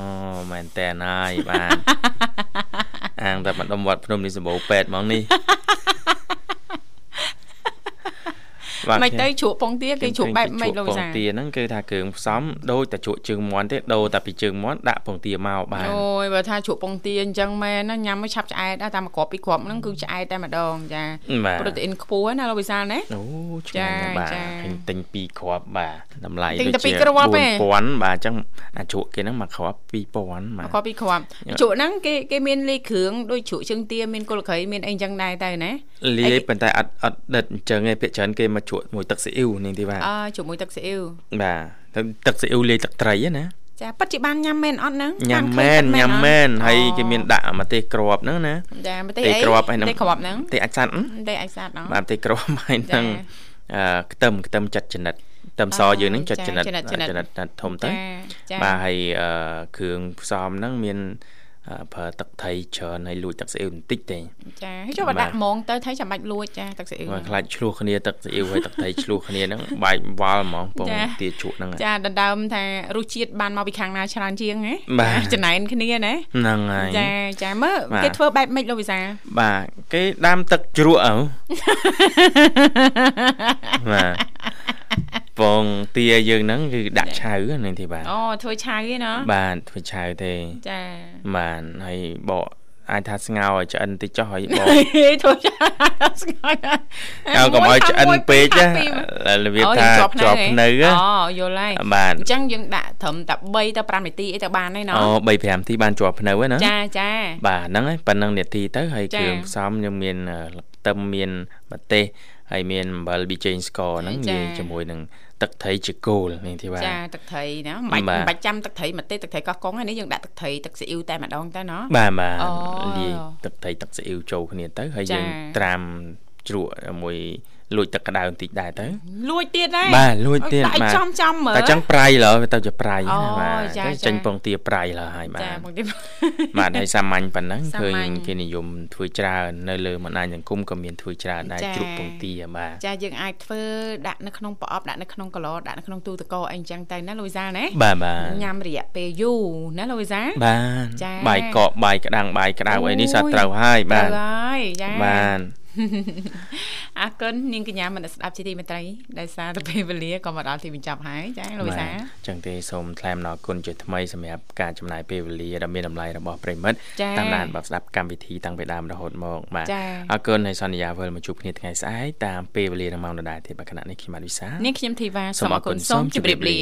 មែនតែនហើយបាទអាងតែបណ្ដុំវត្តភ្នំនេះសម្បូរពេទ្យហ្មងនេះ មិនទៅជ្រក់ពងទាគេជ្រក់បែបម៉េចលោកពវិងសាទាហ្នឹងគឺថាគ្រឿងផ្សំដូចតែជ្រក់ជើងមាន់ទេដូរតែពីជើងមាន់ដាក់ពងទាមកបាទអូយបើថាជ្រក់ពងទាអញ្ចឹងមែនណាញ៉ាំមកឆាប់ឆ្អែតដែរតាមមួយគ្រាប់ពីរគ្រាប់ហ្នឹងគឺឆ្អែតតែម្ដងចាបាទប្រូតេអ៊ីនខ្ពស់ណាលោកវិសាលណាអូឆ្ងាញ់ណាស់បាទចាចាឃើញទិញ2គ្រាប់បាទតម្លៃទិញតែដូចជាពីរគ្រាប់ទេ4000បាទអញ្ចឹងអាជ្រក់គេហ្នឹងមួយគ្រាប់2000បាទមួយគ្រាប់ពីរគ្រាប់ជ្រក់ហ្នឹងគេគេមានលេខគ្រឿងដូចជ្រក់ជើងទាមានគល់ក្រៃមានអីអញ្ចឹងដែរទៅណាលាយប៉ុន្តែអត់អត់ដិតអញ្ចឹងឯងភាគច្រើនគេមកជ្រក់មួយទឹកស៊ីអ៊ីវនេះទេបាទអឺជាមួយទឹកស៊ីអ៊ីវបាទទៅទឹកស៊ីអ៊ីវលាយទឹកត្រីហ្នឹងណាចាប៉ិតជាបានញ៉ាំមែនអត់ហ្នឹងញ៉ាំបានឃើមែនប៉ិតញ៉ាំមែនអត់ហើយអូគេមានដាក់ម្ទេសក្របហ្នឹងណាចាម្ទេសទេអីគ្រាប់ហើយហ្នឹងម្ទេសគ្រាប់ហ្នឹងទេអាចសាត់ម្ទេសអាចសាត់អត់បាទទេគ្រាប់ហើយហ្នឹងអឺខ្ទឹមខ្ទឹមចិត្តចនិតខ្ទឹមសអូយើងហ្នឹងចិត្តចាចនិតចនិតចនិតចនិតធំទៅចាចាបាទហើយអឺគ្រឿងផ្សំហ្នឹងមានអឺ ប្រើទឹកត្រីច្រើនហើយលួចទឹកស៊ីអ៊ីវបន្តិចទេចាហើយចូលមកដាក់ហ្មងទៅថៃចាំបាច់លួចចាទឹកស៊ីអ៊ីវបើខ្លាចឆ្លោះគ្នាទឹកស៊ីអ៊ីវហើយទឹកត្រីឆ្លោះគ្នាហ្នឹងបែកវល់ហ្មងពងចាទាជក់ហ្នឹងចាដណ្ដើមថារសជាតិបានមកពីខាងណាច្រើនជាងណាបាទចាចំណែនគ្នាណាហ្នឹងហើយចាចាមើលបាទគេធ្វើបែបម៉េចលោកវិសាបាទគេដាំទឹកជ្រក់អើបាទ ពងទាយើងហ្នឹងគឺដាក់ឆៅហ្នឹងទេបាទអូធ្វើឆៅឯណាបាទធ្វើឆៅទេចាបាទហើយបកអាចថាស្ងោរឲ្យឆ្អិនតិចចុះហើយបកធ្វើឆៅស្ងាយអើកុំឲ្យឆ្អិនពេកណារបៀបអូថាយើងជាប់ភ្នៅហ៎អូយល់ហើយបាទអញ្ចឹងយើងដាក់ត្រឹមតែ3ទៅ5នាទីអីទៅបានហើយណោះអូ3 5នាទីបានជាប់ភ្នៅហើយណាចាចាបាទហ្នឹងហើយប៉ុណ្ណឹងនាទីទៅហើយចាគ្រឿងផ្សំខ្ញុំមានអឺខ្ទឹមមានម្ទេសហើយមានអំបិលប៊ីចេងស្ករហ្នឹងចានិយាយជាមួយនឹង ទឹកត្រីជាគោលនេះទីបាទចាទឹកត្រីណាមិនបាច់បាទមិនបាច់ចាំទឹកត្រីមកទេទឹកត្រីកោះកុងហើយនេះយើងដាក់ទឹកត្រីទឹកស៊ីអ៊ីវតែម្ដងទៅណោះបាទបាទអូលាយទឹកត្រីទឹកស៊ីអ៊ីវចូលគ្នាទៅហើយចាយើងត្រាំជ្រក់មួយ លួចទឹកក្តៅបន្តិចដែរទៅលួចទៀតដែរបាទលួចទៀតដាក់ឲ្យបាទចំចំមើលតែចឹងប្រៃឡទៅជាប្រៃអូណាបាទចាទៅចាចេញពងទាប្រៃឡហើយបាទចាមកទៀតបាទហើយសាមញ្ញប៉ុណ្ណឹងសាឃើមញ្ញញគេនិយមធ្វើច្រើននៅលើបណ្ដាញសង្គមក៏មានធ្វើច្រើនដែរចាជ្រូកពងទាបាទចាយើងអាចធ្វើដាក់នៅក្នុងប្រអប់ដាក់នៅក្នុងកឡដាក់នៅក្នុងទូទឹកកកអីអញ្ចឹងទៅណាលូយសាណាបាទបាទញ៉ាំរយៈពេលយូរណាលូយសាបាទចាបាយកកបាយក្តាំងបាយក្តៅអីនេះសត្វអូយត្រូវហើយបាទត្រូវហើយចាបាទ អរគុណនាងកញ្ញាមនស្សស្ដាប់ជាទីមេត្រីដោយសារតែពេលវេលាក៏មកដល់ទីបញ្ចប់ហើយចាលូយសាបាទចឹងទេសូមថ្លែងអំណរគុណជាថ្មីសម្រាប់ការចំណាយពេលវេលាដ៏មានតម្លៃរបស់ប្រិមិត្តចាតាមដានបាទស្ដាប់កម្មវិធីតាំងពីដើមរហូតមកបាទចាអរគុណហើយសន្យាវិលមកជួបគ្នាថ្ងៃស្អែកតាមពេលវេលានៅម៉ោងដដែលទៀតបាទគណៈនេះខ្ញុំបាទវិសានាងខ្ញុំធីវ៉ាសូមអរគុណសូមជម្រាបលា